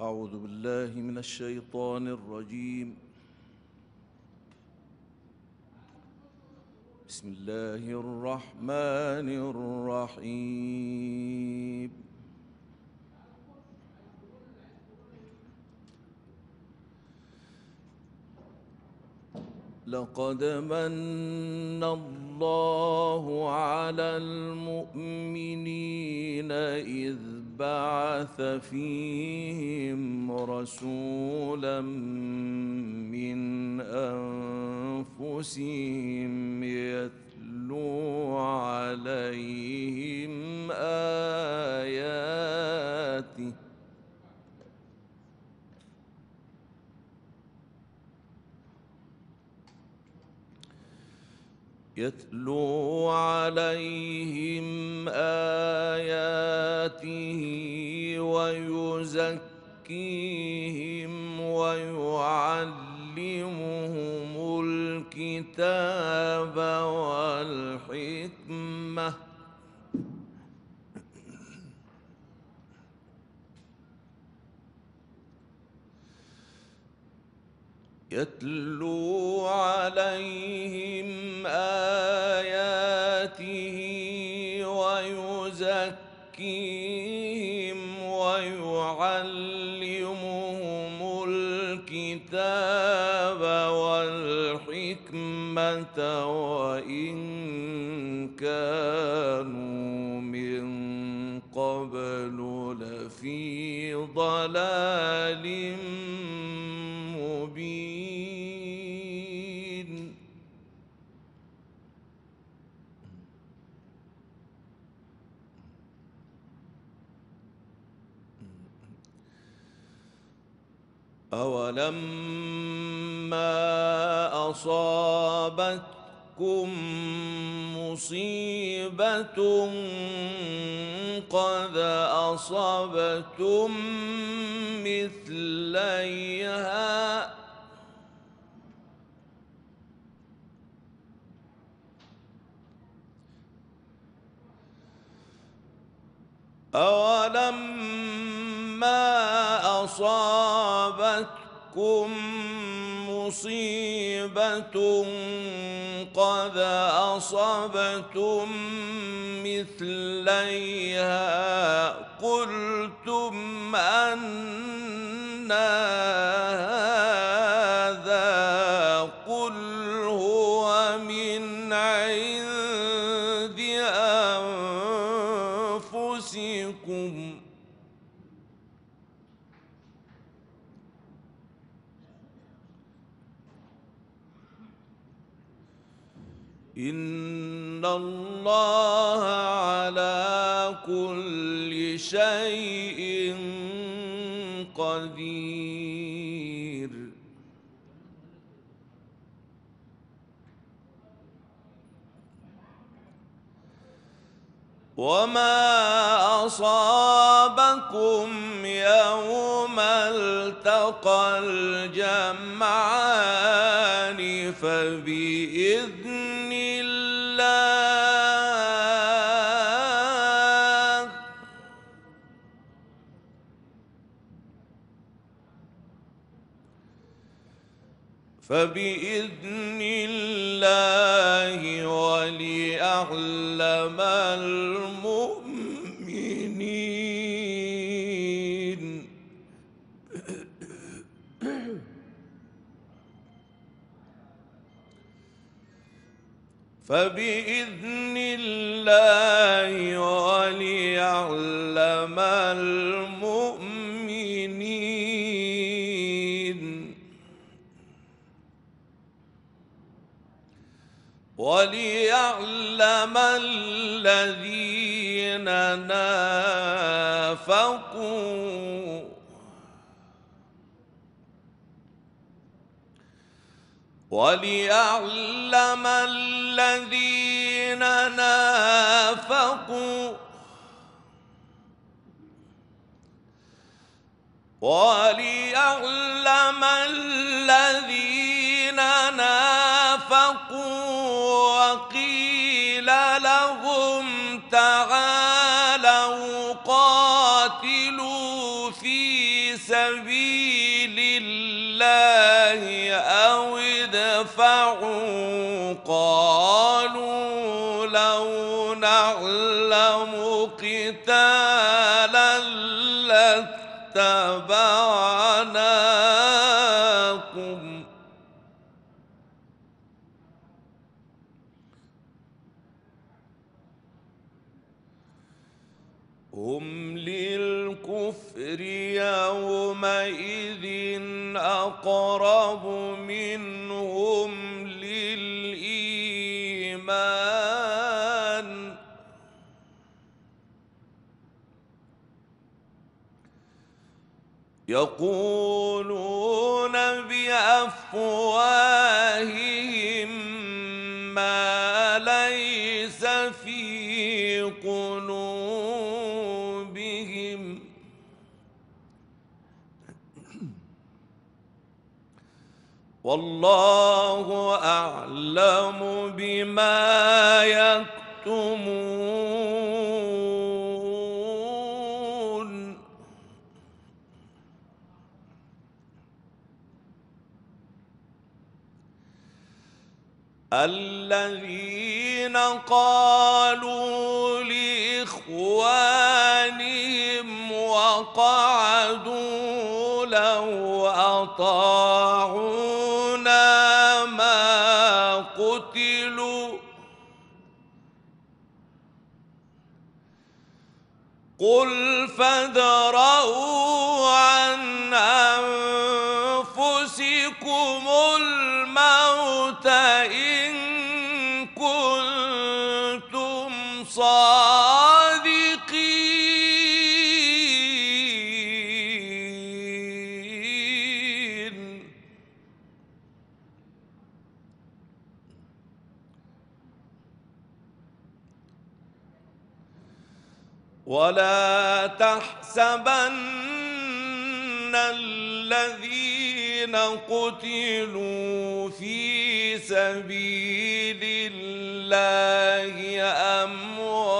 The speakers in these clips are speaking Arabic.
أعوذ بالله من الشيطان الرجيم. بسم الله الرحمن الرحيم. لقد من الله على المؤمنين إذ بعث فيهم رسولا من أنفسهم يتلو عليهم آياته يتلو عليهم آياته ويزكيهم ويعلمهم الكتاب والحكمة. يتلو عليهم آياته ويزكيهم ويعلمهم الكتاب والحكمة وإن كانوا من قبل لفي ضلال أولما أصابتكم مصيبة قد أصبتم مثليها أولما أصابتكم مصيبة قد أصبتم مثليها قلتم أن الله على كل شيء قدير. وما أصابكم يوم التقى الجمعان فبإذن فبإذن الله وليعلم المؤمنين. فبإذن الله وليعلم المؤمنين. وليعلم الذين نافقوا. وليعلم الذين نافقوا. وليعلم الذين نافقوا. لهم تعالوا قاتلوا في سبيل الله أو ادفعوا قالوا لو نعلم قتالا لاتبعناكم يومئذ أقرب منهم للإيمان يقولون بأفواههم والله أعلم بما يكتمون. الذين قالوا لإخوانهم وقعدوا لو أطاعونا قل فادرءوا عن أنفسكم الموت إن كنتم صادقين قتلوا في سبيل الله أمواتا.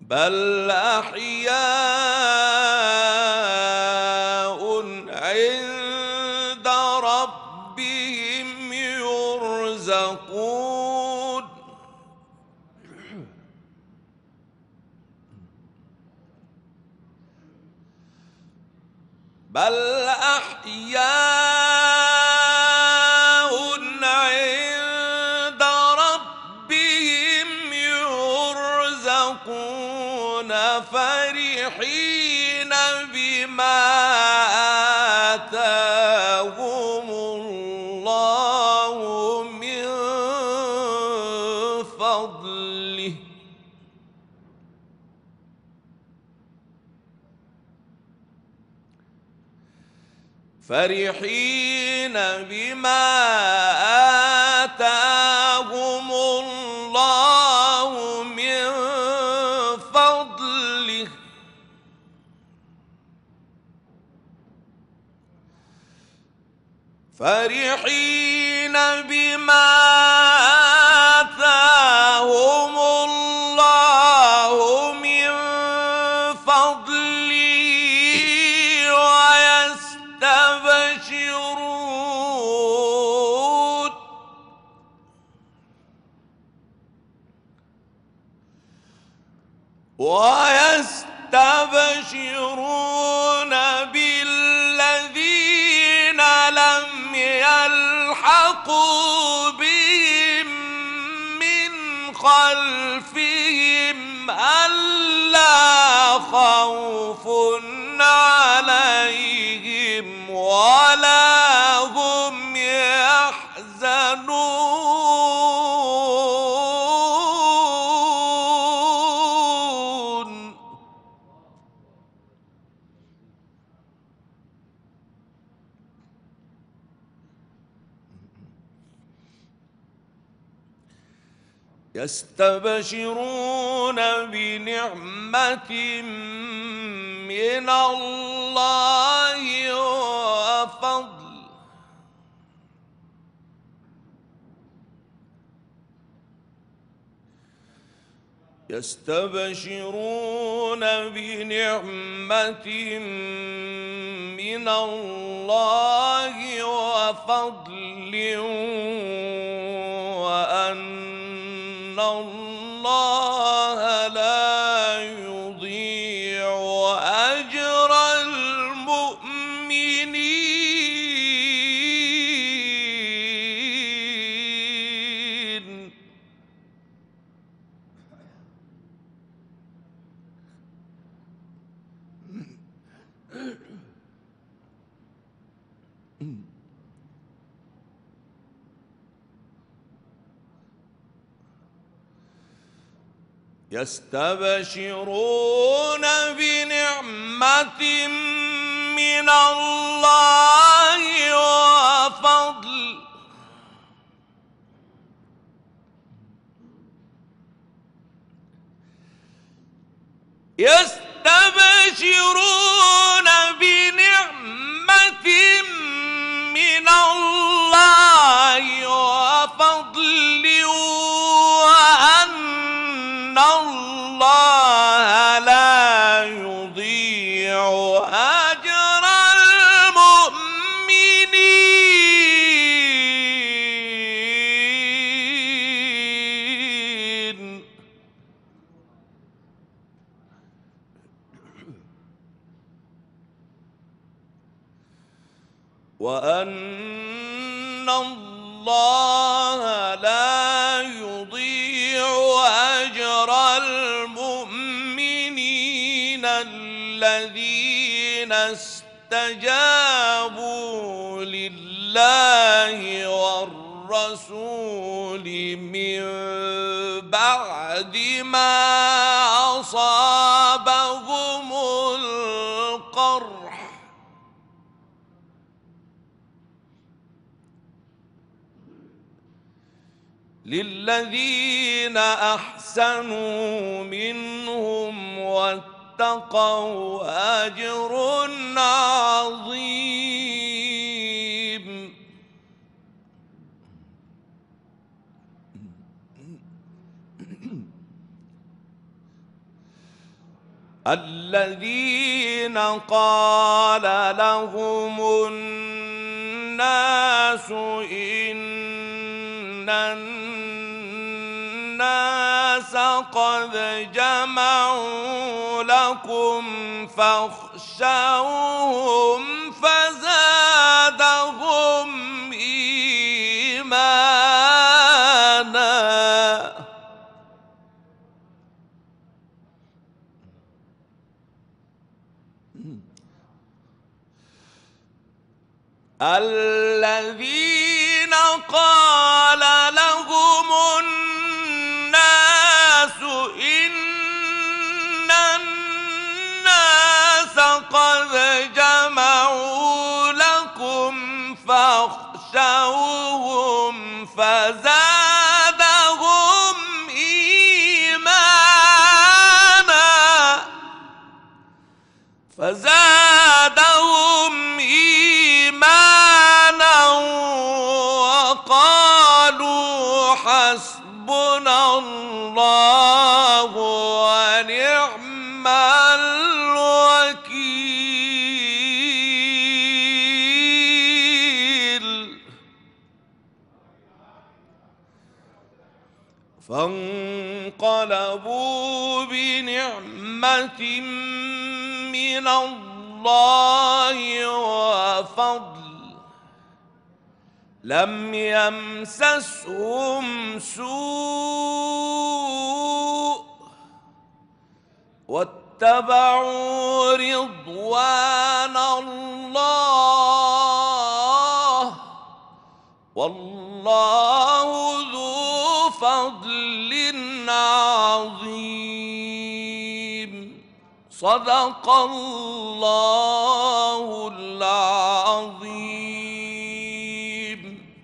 بل أحياء بل أحياء فرحين بما آتاهم الله من فضله. فرحين بما بالذين لم يلحقوا بهم من خلفهم خوف عليهم ولا هم يستبشرون بنعمة من الله وفضل. يستبشرون بنعمة من الله وفضل. يستبشرون بنعمة من الله وفضل. يستبشرون وأن الله لا يضيع أجر المؤمنين الذين استجابوا لله والرسول من بعد ما أصابهم للذين احسنوا منهم واتقوا اجر عظيم. الذين قال لهم الناس الناس قد جمعوا لكم فاخشوهم بنعمة من الله وفضل لم يمسسهم سوء واتبعوا رضوان الله والله صدق الله العظيم.